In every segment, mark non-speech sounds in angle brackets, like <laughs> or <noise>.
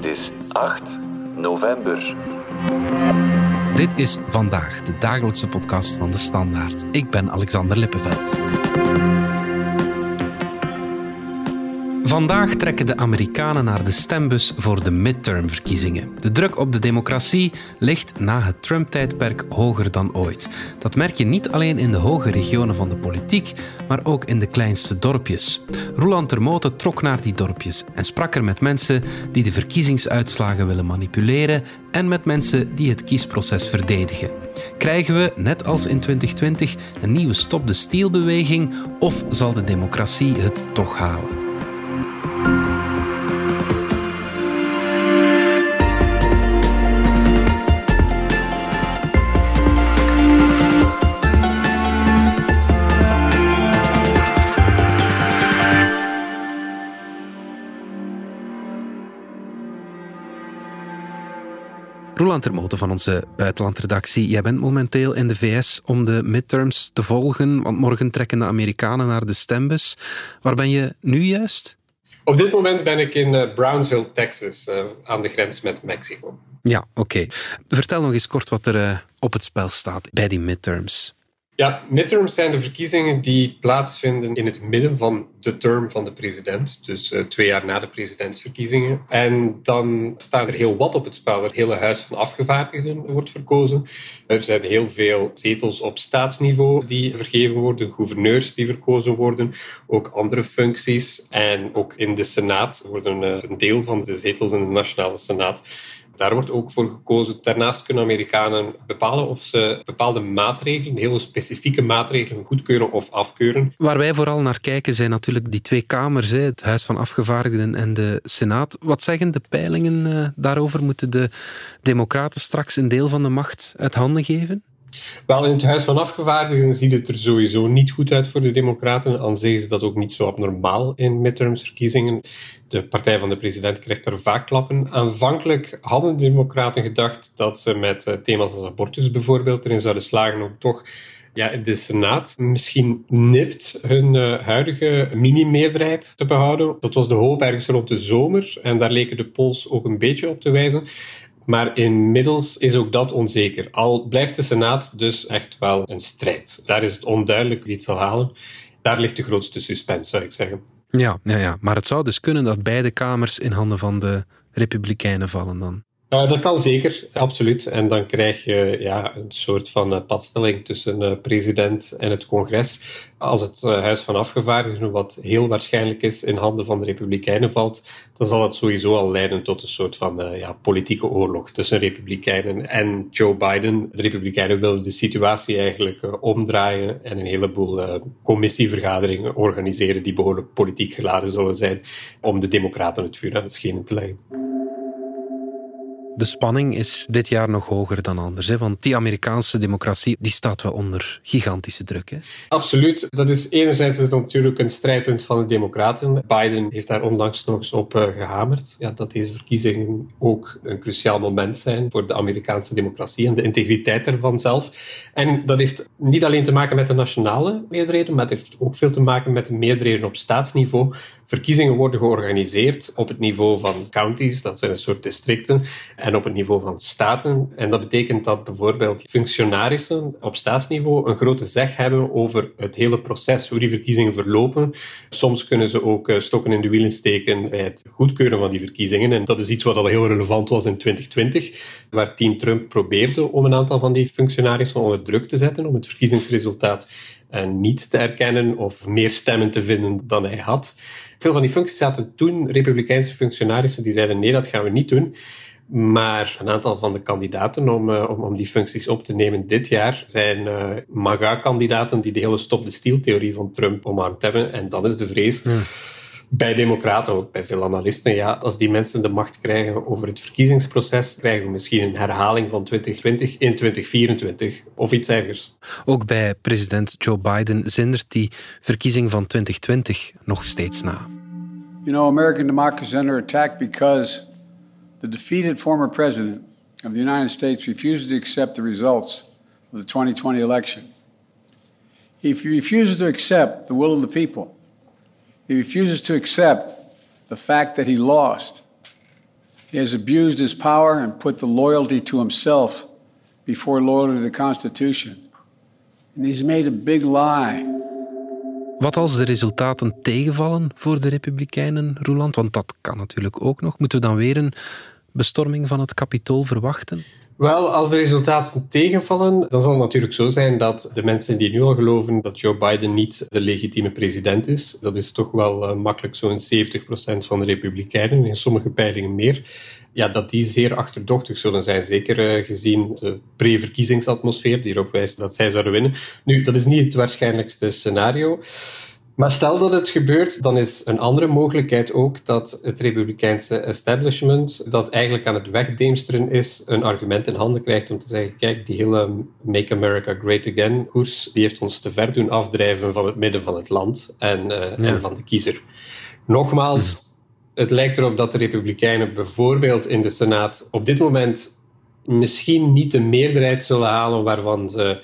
Het is 8 november. Dit is vandaag de dagelijkse podcast van de Standaard. Ik ben Alexander Lippenveld. Vandaag trekken de Amerikanen naar de stembus voor de midtermverkiezingen. De druk op de democratie ligt na het Trump-tijdperk hoger dan ooit. Dat merk je niet alleen in de hoge regionen van de politiek, maar ook in de kleinste dorpjes. Roland Termote trok naar die dorpjes en sprak er met mensen die de verkiezingsuitslagen willen manipuleren en met mensen die het kiesproces verdedigen. Krijgen we, net als in 2020, een nieuwe Stop de Steal-beweging of zal de democratie het toch halen? Roland van onze buitenlandredactie. Jij bent momenteel in de VS om de midterms te volgen, want morgen trekken de Amerikanen naar de stembus. Waar ben je nu juist? Op dit moment ben ik in eh, Brownsville, Texas, eh, aan de grens met Mexico. Ja, oké. Vertel nog eens kort wat er eh, op het spel staat bij die midterms. Ja, midterms zijn de verkiezingen die plaatsvinden in het midden van de term van de president. Dus uh, twee jaar na de presidentsverkiezingen. En dan staat er heel wat op het spel. Het hele Huis van Afgevaardigden wordt verkozen. Er zijn heel veel zetels op staatsniveau die vergeven worden, gouverneurs die verkozen worden, ook andere functies. En ook in de Senaat worden uh, een deel van de zetels in de Nationale Senaat daar wordt ook voor gekozen. Daarnaast kunnen Amerikanen bepalen of ze bepaalde maatregelen, hele specifieke maatregelen, goedkeuren of afkeuren. Waar wij vooral naar kijken zijn natuurlijk die twee kamers, het Huis van Afgevaardigden en de Senaat. Wat zeggen de peilingen eh, daarover? Moeten de Democraten straks een deel van de macht uit handen geven? Wel, in het Huis van Afgevaardigden ziet het er sowieso niet goed uit voor de Democraten. Aan zich is dat ook niet zo abnormaal in midtermsverkiezingen. De partij van de president krijgt er vaak klappen. Aanvankelijk hadden de Democraten gedacht dat ze met eh, thema's als abortus bijvoorbeeld erin zouden slagen om toch ja, de Senaat misschien nipt hun uh, huidige mini-meerderheid te behouden. Dat was de hoop ergens rond de zomer en daar leken de polls ook een beetje op te wijzen. Maar inmiddels is ook dat onzeker. Al blijft de Senaat dus echt wel een strijd. Daar is het onduidelijk wie het zal halen. Daar ligt de grootste suspense, zou ik zeggen. Ja, ja, ja, maar het zou dus kunnen dat beide kamers in handen van de Republikeinen vallen dan. Uh, dat kan zeker, absoluut. En dan krijg je ja, een soort van uh, padstelling tussen uh, president en het congres. Als het Huis van Afgevaardigden, wat heel waarschijnlijk is, in handen van de Republikeinen valt, dan zal het sowieso al leiden tot een soort van ja, politieke oorlog tussen Republikeinen en Joe Biden. De Republikeinen willen de situatie eigenlijk omdraaien en een heleboel commissievergaderingen organiseren die behoorlijk politiek geladen zullen zijn om de Democraten het vuur aan de schenen te leggen de spanning is dit jaar nog hoger dan anders. Hè? Want die Amerikaanse democratie die staat wel onder gigantische druk. Hè? Absoluut. Dat is enerzijds natuurlijk een strijdpunt van de Democraten. Biden heeft daar onlangs nog eens op uh, gehamerd. Ja, dat deze verkiezingen ook een cruciaal moment zijn voor de Amerikaanse democratie en de integriteit ervan zelf. En dat heeft niet alleen te maken met de nationale meerderheden, maar het heeft ook veel te maken met de meerderheden op staatsniveau. Verkiezingen worden georganiseerd op het niveau van counties, dat zijn een soort districten en op het niveau van staten. En dat betekent dat bijvoorbeeld functionarissen op staatsniveau een grote zeg hebben over het hele proces, hoe die verkiezingen verlopen. Soms kunnen ze ook eh, stokken in de wielen steken bij het goedkeuren van die verkiezingen. En dat is iets wat al heel relevant was in 2020, waar team Trump probeerde om een aantal van die functionarissen onder druk te zetten om het verkiezingsresultaat eh, niet te erkennen of meer stemmen te vinden dan hij had. Veel van die functies zaten toen Republikeinse functionarissen die zeiden nee, dat gaan we niet doen. Maar een aantal van de kandidaten om, uh, om, om, die functies op te nemen dit jaar zijn uh, MAGA-kandidaten die de hele stop-the-steal-theorie van Trump omarmd hebben. En dan is de vrees bij democraten, ook bij veel analisten, ja, als die mensen de macht krijgen over het verkiezingsproces, krijgen we misschien een herhaling van 2020 in 2024 of iets ergers. Ook bij president Joe Biden zindert die verkiezing van 2020 nog steeds na. You know, American democracy is under attack because the defeated former president of the United States refuses to accept the results of the 2020 election. He refuses to accept the will of the people. He refuses to accept the fact that he lost. He has abused his power and put the loyalty to himself before loyalty to the Constitution. And he's made a big lie. Wat als de resultaten tegenvallen voor de Republikeinen, Roeland? Want dat kan natuurlijk ook nog. Moeten we dan weer een bestorming van het kapitool verwachten? Wel, als de resultaten tegenvallen, dan zal het natuurlijk zo zijn dat de mensen die nu al geloven dat Joe Biden niet de legitieme president is, dat is toch wel uh, makkelijk zo'n 70% van de Republikeinen, in sommige peilingen meer, ja, dat die zeer achterdochtig zullen zijn. Zeker uh, gezien de pre-verkiezingsatmosfeer die erop wijst dat zij zouden winnen. Nu, dat is niet het waarschijnlijkste scenario. Maar stel dat het gebeurt, dan is een andere mogelijkheid ook dat het republikeinse establishment, dat eigenlijk aan het wegdeemsteren is, een argument in handen krijgt om te zeggen, kijk, die hele Make America Great Again koers, die heeft ons te ver doen afdrijven van het midden van het land en, uh, en van de kiezer. Nogmaals, het lijkt erop dat de republikeinen bijvoorbeeld in de Senaat op dit moment misschien niet de meerderheid zullen halen waarvan ze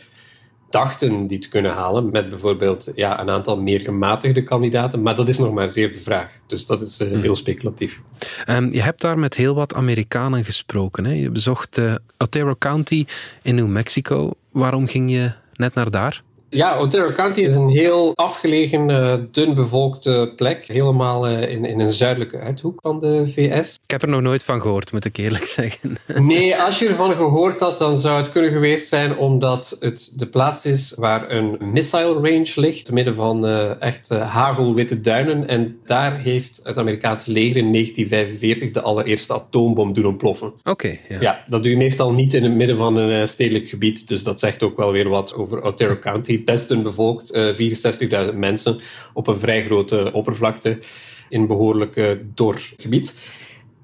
dachten die te kunnen halen, met bijvoorbeeld ja, een aantal meer gematigde kandidaten. Maar dat is nog maar zeer de vraag. Dus dat is uh, heel speculatief. Um, je hebt daar met heel wat Amerikanen gesproken. Hè? Je bezocht uh, Otero County in New Mexico. Waarom ging je net naar daar? Ja, Otero County is een heel afgelegen, dun bevolkte plek. Helemaal uh, in, in een zuidelijke uithoek van de VS. Ik heb er nog nooit van gehoord, moet ik eerlijk zeggen. <laughs> Nee, als je ervan gehoord had, dan zou het kunnen geweest zijn omdat het de plaats is waar een missile range ligt, te midden van uh, echt hagelwitte duinen. En daar heeft het Amerikaanse leger in 1945 de allereerste atoombom doen ontploffen. Oké. Okay, ja. ja. dat doe je meestal niet in het midden van een stedelijk gebied. Dus dat zegt ook wel weer wat over Otero County best een bevolkt, uh, 64.000 mensen op een vrij grote oppervlakte in behoorlijk dor gebied.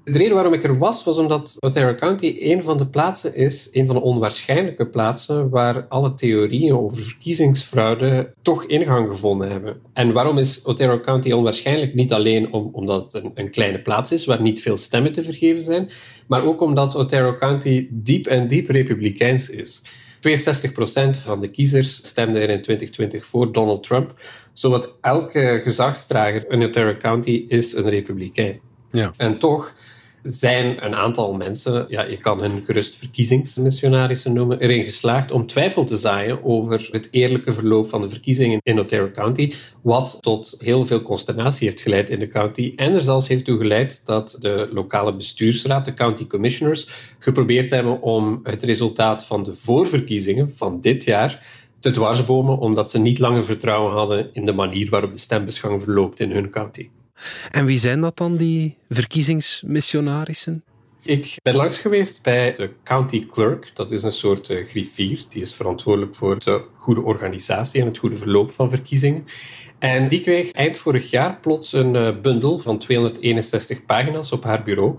De reden waarom ik er was, was omdat Otero County een van de plaatsen is, een van de onwaarschijnlijke plaatsen waar alle theorieën over verkiezingsfraude toch ingang gevonden hebben. En waarom is Otero County onwaarschijnlijk? Niet alleen om, omdat het een, een kleine plaats is waar niet veel stemmen te vergeven zijn, maar ook omdat Otero County diep en diep republikeins is. 62% van de kiezers stemde er in 2020 voor Donald Trump. Zowat elke gezagsdrager in Ontario County is een republikein. Ja. En toch zijn een aantal mensen, ja, je kan hun gerust verkiezingsmissionarissen noemen, erin geslaagd om twijfel te zaaien over het eerlijke verloop van de verkiezingen in Ontario County, wat tot heel veel consternatie heeft geleid in de county en er zelfs heeft toe geleid dat de lokale bestuursraad, de county commissioners, geprobeerd hebben om het resultaat van de voorverkiezingen van dit jaar te dwarsbomen, omdat ze niet langer vertrouwen hadden in de manier waarop de stembusgang verloopt in hun county. En wie zijn dat dan, die verkiezingsmissionarissen? Ik ben langs geweest bij de county clerk. Dat is een soort uh, griffier. Die is verantwoordelijk voor de goede organisatie en het goede verloop van verkiezingen. En die kreeg eind vorig jaar plots een uh, bundel van 261 pagina's op haar bureau.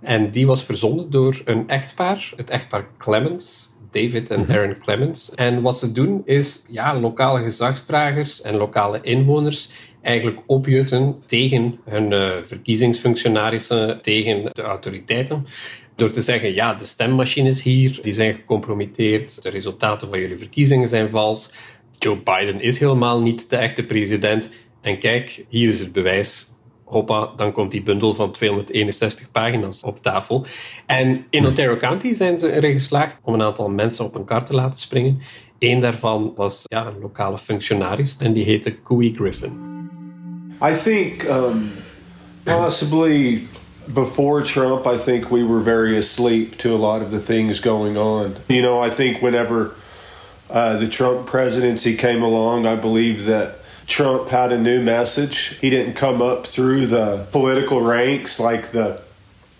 En die was verzonden door een echtpaar, het echtpaar Clemens. David en Aaron Clemens. En wat ze doen is ja, lokale gezagsdragers en lokale inwoners eigenlijk opjutten tegen hun uh, verkiezingsfunctionarissen, tegen de autoriteiten. Door te zeggen, ja, de stemmachines hier, die zijn gecompromitteerd, de resultaten van jullie verkiezingen zijn vals, Joe Biden is helemaal niet de echte president. En kijk, hier is het bewijs. Hoppa, dan komt die bundel van 261 pagina's op tafel. En in Ontario County zijn ze erin geslaagd om een aantal mensen op een kar te laten springen. Eén daarvan was ja, een lokale functionaris en die heette Cooey Griffin. I think um, possibly before Trump, I think we were very asleep to a lot of the things going on. You know, I think whenever uh, the Trump presidency came along, I believe that Trump had a new message. He didn't come up through the political ranks like the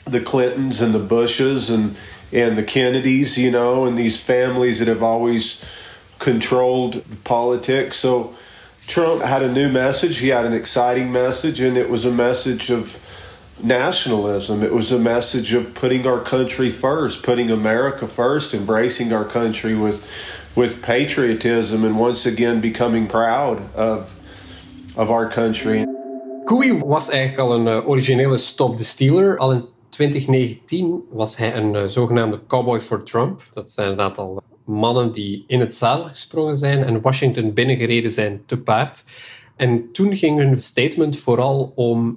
the Clintons and the Bushes and and the Kennedys, you know, and these families that have always controlled politics. So Trump had a new message. He had an exciting message, and it was a message of nationalism. It was a message of putting our country first, putting America first, embracing our country with with patriotism, and once again becoming proud of of our country. Cooey was eigenlijk al een uh, originele Stop the Stealer. Al in 2019 was hij een uh, zogenaamde Cowboy for Trump. Dat zijn een aantal mannen die in het zadel gesprongen zijn en Washington binnengereden zijn te paard. En toen ging hun statement vooral om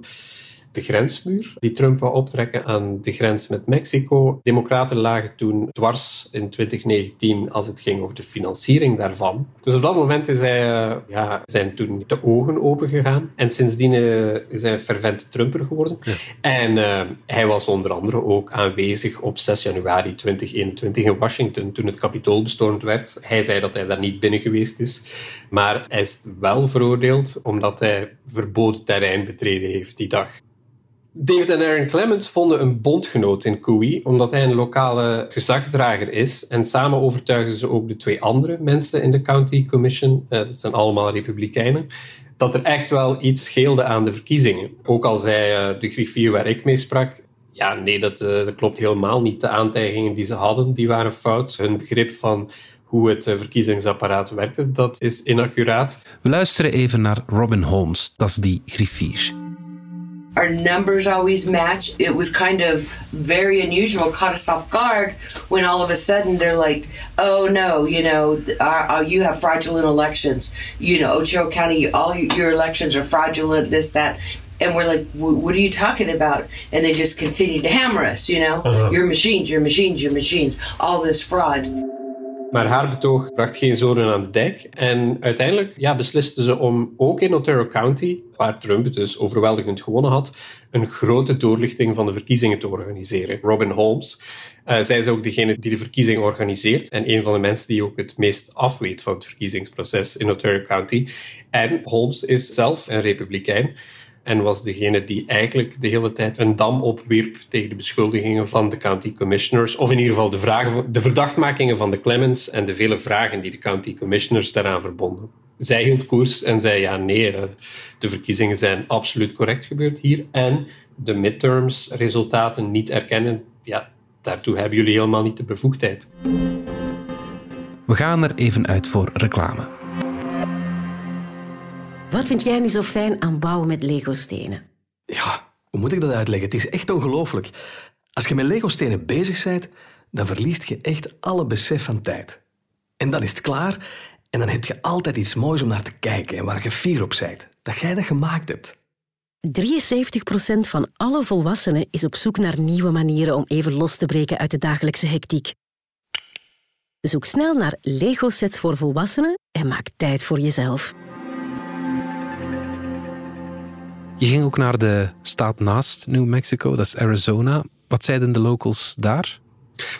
de grensmuur die Trump wou optrekken aan de grens met Mexico. Democraten lagen toen dwars in 2019 als het ging over de financiering daarvan. Dus op dat moment is hij, eh, ja, zijn toen de ogen open gegaan. En sindsdien uh, is hij fervent Trumper geworden. En uh, hij was onder andere ook aanwezig op 6 januari 2021 in Washington toen het kapitool bestormd werd. Hij zei dat hij daar niet binnen geweest is. Maar hij is wel veroordeeld omdat hij verboden terrein betreden heeft die dag. David en Aaron Clements vonden een bondgenoot in Cowie, omdat hij een lokale gezagsdrager is. En samen overtuigden ze ook de twee andere mensen in de County Commission, uh, dat zijn allemaal republikeinen, dat er echt wel iets scheelde aan de verkiezingen. Ook al zei uh, de griffier waar ik mee sprak, ja, nee, dat, uh, dat klopt helemaal niet. De aantijgingen die ze hadden, die waren fout. Hun begrip van hoe het verkiezingsapparaat werkte, dat is inaccuraat. We luisteren even naar Robin Holmes, dat is die griffier. Our numbers always match. It was kind of very unusual, caught us off guard when all of a sudden they're like, "Oh no, you know, our, you have fraudulent elections. You know, Ocho County, all your elections are fraudulent. This, that." And we're like, what are you talking about? And they just continue to hammer us, you know? Uh-huh. Your machines, your machines, your machines. All this fraud. Maar haar betoog bracht geen zoden aan de dijk. En uiteindelijk ja, beslisten ze om ook in Ontario County, waar Trump het dus overweldigend gewonnen had, een grote doorlichting van de verkiezingen te organiseren. Robin Holmes, uh, zij is ook degene die de verkiezing organiseert en een van de mensen die ook het meest afweet van het verkiezingsproces in Ontario County. En Holmes is zelf een republikein en was degene die eigenlijk de hele tijd een dam opwierp tegen de beschuldigingen van de county commissioners, of in ieder geval de, vragen, de verdachtmakingen van de Clemens en de vele vragen die de county commissioners daaraan verbonden. Zij hield koers en zei: ja, nee, eh, de verkiezingen zijn absoluut correct gebeurd hier. En de midterms resultaten niet erkennen, ja, daartoe hebben jullie helemaal niet de bevoegdheid. We gaan er even uit voor reclame. Wat vind jij nu zo fijn aan bouwen met Lego-stenen? Ja, hoe moet ik dat uitleggen? Het is echt ongelooflijk. Als je met Lego-stenen bezig bent, dan verliest je echt alle besef van tijd. En dan is het klaar en dan heb je altijd iets moois om naar te kijken en waar je fier op bent. Dat jij dat gemaakt hebt. 73% van alle volwassenen is op zoek naar nieuwe manieren om even los te breken uit de dagelijkse hectiek. Zoek snel naar Lego-sets voor volwassenen en maak tijd voor jezelf. Je ging ook naar de staat naast New Mexico, dat is Arizona. Wat zeiden de locals daar?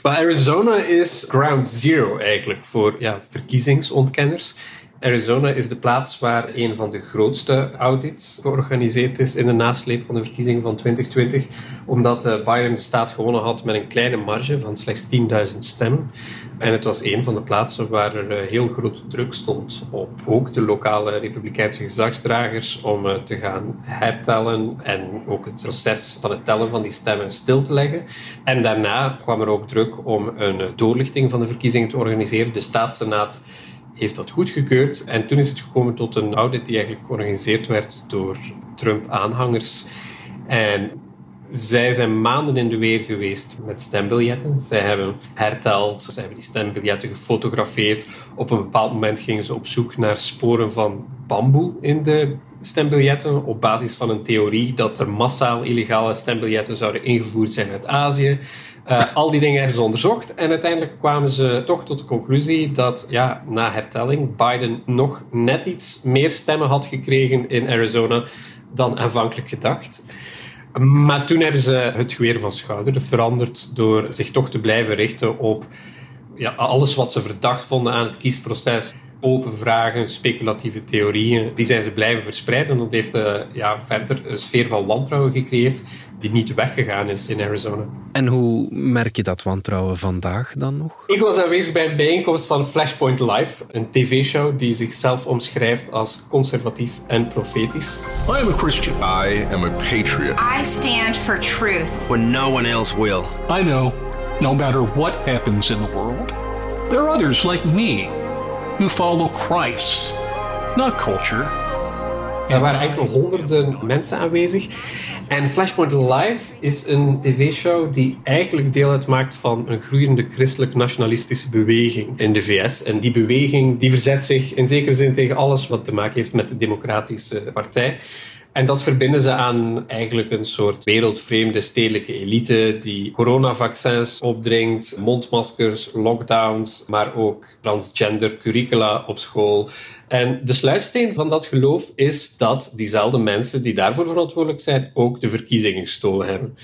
Well, Arizona is ground zero eigenlijk voor ja, verkiezingsontkenners. Arizona is de plaats waar een van de grootste audits georganiseerd is in de nasleep van de verkiezingen van 2020, omdat eh, Biden de staat gewonnen had met een kleine marge van slechts 10.000 stemmen. En het was een van de plaatsen waar er eh, heel grote druk stond op ook de lokale republikeinse gezagsdragers om eh, te gaan hertellen en ook het proces van het tellen van die stemmen stil te leggen. En daarna kwam er ook druk om een doorlichting van de verkiezingen te organiseren. De staatssenaat heeft dat goedgekeurd. En toen is het gekomen tot een audit die eigenlijk georganiseerd werd door Trump-aanhangers. En zij zijn maanden in de weer geweest met stembiljetten. Zij hebben herteld, zij hebben die stembiljetten gefotografeerd. Op een bepaald moment gingen ze op zoek naar sporen van bamboe in de stembiljetten op basis van een theorie dat er massaal illegale stembiljetten zouden ingevoerd zijn uit Azië. Uh, al die dingen hebben ze onderzocht en uiteindelijk kwamen ze toch tot de conclusie dat ja, na hertelling Biden nog net iets meer stemmen had gekregen in Arizona dan aanvankelijk gedacht. Maar toen hebben ze het geweer van schouder veranderd door zich toch te blijven richten op ja, alles wat ze verdacht vonden aan het kiesproces open vragen, speculatieve theorieën, die zijn ze blijven verspreiden. En dat heeft uh, ja, verder een sfeer van wantrouwen gecreëerd die niet weggegaan is in Arizona. En hoe merk je dat wantrouwen vandaag dan nog? Ik was aanwezig bij een bijeenkomst van Flashpoint Live, een tv-show die zichzelf omschrijft als conservatief en profetisch. I am a Christian. I am a patriot. I stand for truth. When no one else will. I know, no matter what happens in the world, there are others like me who follow Christ, not culture. Er waren enkele honderden mensen aanwezig. En Flashpoint Live is een tv-show die eigenlijk deel uitmaakt van een groeiende christelijk-nationalistische beweging in de VS. En die beweging die verzet zich in zekere zin tegen alles wat te maken heeft met de Democratische Partij. En dat verbinden ze aan eigenlijk een soort wereldvreemde stedelijke elite die coronavaccins opdringt, mondmaskers, lockdowns, maar ook transgender curricula op school. En de sluitsteen van dat geloof is dat diezelfde mensen die daarvoor verantwoordelijk zijn ook de verkiezingen gestolen hebben.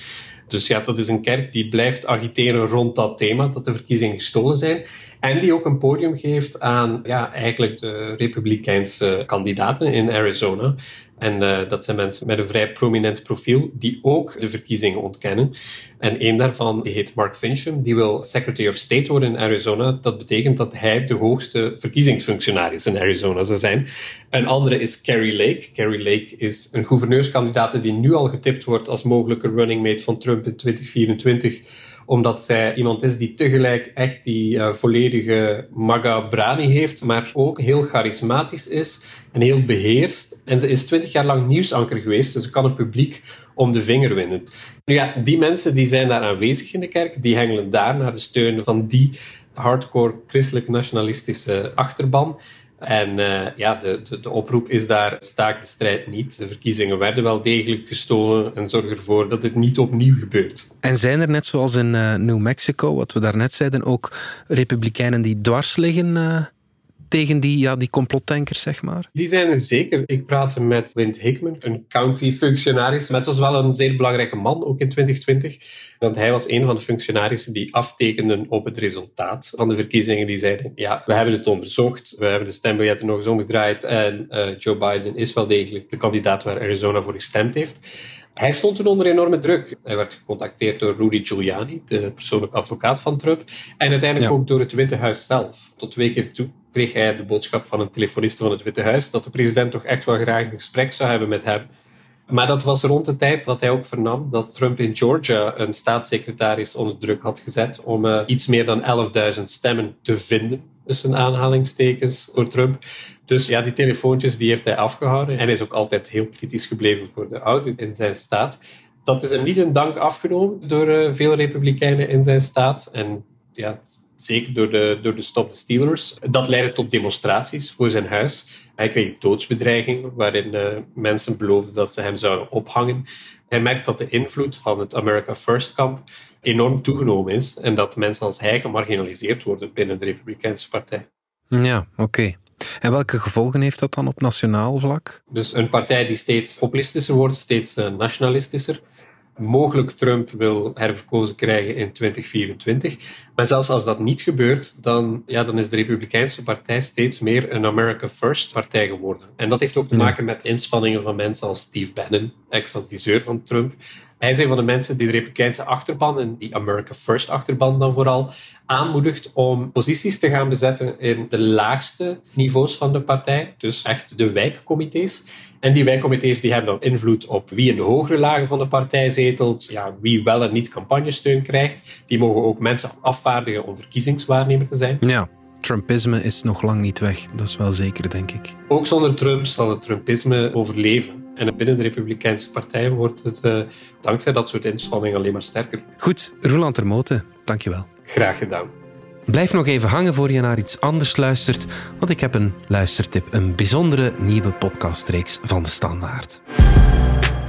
Dus ja, dat is een kerk die blijft agiteren rond dat thema, dat de verkiezingen gestolen zijn. En die ook een podium geeft aan ja, eigenlijk de republikeinse kandidaten in Arizona. En uh, dat zijn mensen met een vrij prominent profiel die ook de verkiezingen ontkennen. En een daarvan heet Mark Fincham, die wil Secretary of State worden in Arizona. Dat betekent dat hij de hoogste verkiezingsfunctionaris in Arizona zou zijn. Een andere is Carrie Lake. Carrie Lake is een gouverneurskandidaat die nu al getipt wordt als mogelijke running mate van Trump in 2024 omdat zij iemand is die tegelijk echt die uh, volledige maga brani heeft, maar ook heel charismatisch is en heel beheerst. En ze is twintig jaar lang nieuwsanker geweest, dus ze kan het publiek om de vinger winnen. Nu ja, die mensen die zijn daar aanwezig in de kerk, die hengelen daar naar de steun van die hardcore christelijk nationalistische achterban. En uh, ja, de, de, de, oproep is daar: staak de strijd niet. De verkiezingen werden wel degelijk gestolen en zorg ervoor dat dit niet opnieuw gebeurt. En zijn er net zoals in uh, New Mexico, wat we daarnet zeiden, ook republikeinen die dwars liggen uh, tegen die, ja, die complottankers, zeg maar? Die zijn er zeker. Ik praatte met Lind Hickman, een county-functionaris. Met was wel een zeer belangrijke man, ook in 2020. Want hij was een van de functionarissen die aftekenden op het resultaat van de verkiezingen. Die zeiden, ja, we hebben het onderzocht, we hebben de stembiljetten nog eens omgedraaid en uh, Joe Biden is wel degelijk de kandidaat waar Arizona voor gestemd heeft. Hij stond toen onder enorme druk. Hij werd gecontacteerd door Rudy Giuliani, de persoonlijke advocaat van Trump, en uiteindelijk ook door het Witte Huis zelf. Tot twee keer toe kreeg hij de boodschap van een telefoniste van het Witte Huis dat de president toch echt wel graag een gesprek zou hebben met hem. Maar dat was rond de tijd dat hij ook vernam dat Trump in Georgia een staatssecretaris onder druk had gezet om uh, iets meer dan 11.000 stemmen te vinden, tussen aanhalingstekens, voor Trump. Dus ja, die telefoontjes die heeft hij afgehouden. En hij is ook altijd heel kritisch gebleven voor de audit in zijn staat. Dat is hem niet een dank afgenomen door uh, veel republikeinen in zijn staat. En ja, zeker door de, door de Stop the Steelers. Dat leidde tot demonstraties voor zijn huis. Hij kreeg doodsbedreigingen, waarin uh, mensen beloofden dat ze hem zouden ophangen. Hij merkt dat de invloed van het America First kamp enorm toegenomen is en dat mensen als hij gemarginaliseerd worden binnen de Republikeinse Partij. Ja, oké. En welke gevolgen heeft dat dan op nationaal vlak? Dus een partij die steeds populistischer wordt, steeds uh, nationalistischer mogelijk Trump wil herverkozen krijgen in 2024. Maar zelfs als dat niet gebeurt, dan, ja, dan is de Republikeinse Partij steeds meer een America First partij geworden. En dat heeft ook te maken met inspanningen van mensen als Steve Bannon, ex-adviseur van Trump. Hij is een van de mensen die de Republikeinse achterban, en die America First achterban dan vooral, aanmoedigt om posities te gaan bezetten in de laagste niveaus van de partij. Dus echt de wijkcomité's. En die wijkcomité's die hebben dan invloed op wie in de hogere lagen van de partij zetelt, ja, wie wel en niet campagnesteun krijgt. Die mogen ook mensen afvaardigen om verkiezingswaarnemer te zijn. Ja. Trumpisme is nog lang niet weg, dat is wel zeker, denk ik. Ook zonder Trump zal het Trumpisme overleven. En binnen de Republikeinse Partij wordt het uh, dankzij dat soort inspanningen alleen maar sterker. Goed, Roland Termoten, dankjewel. Graag gedaan. Blijf nog even hangen voor je naar iets anders luistert, want ik heb een luistertip, een bijzondere nieuwe podcastreeks van de Standaard.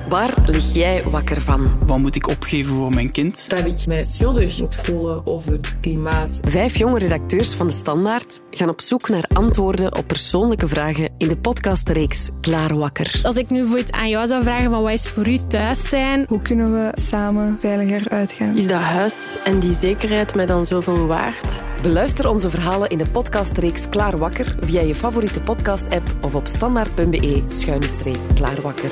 Waar lig jij wakker van? Wat moet ik opgeven voor mijn kind? Dat ik mij schuldig moet voelen over het klimaat. Vijf jonge redacteurs van de Standaard gaan op zoek naar antwoorden op persoonlijke vragen in de podcastreeks Klaar Wakker. Als ik nu voor het aan jou zou vragen van wat is voor u thuis zijn? Hoe kunnen we samen veiliger uitgaan? Is dat huis en die zekerheid mij dan zoveel waard? Beluister onze verhalen in de podcastreeks Klaar Wakker via je favoriete podcast-app of op standaard.be-klaarwakker.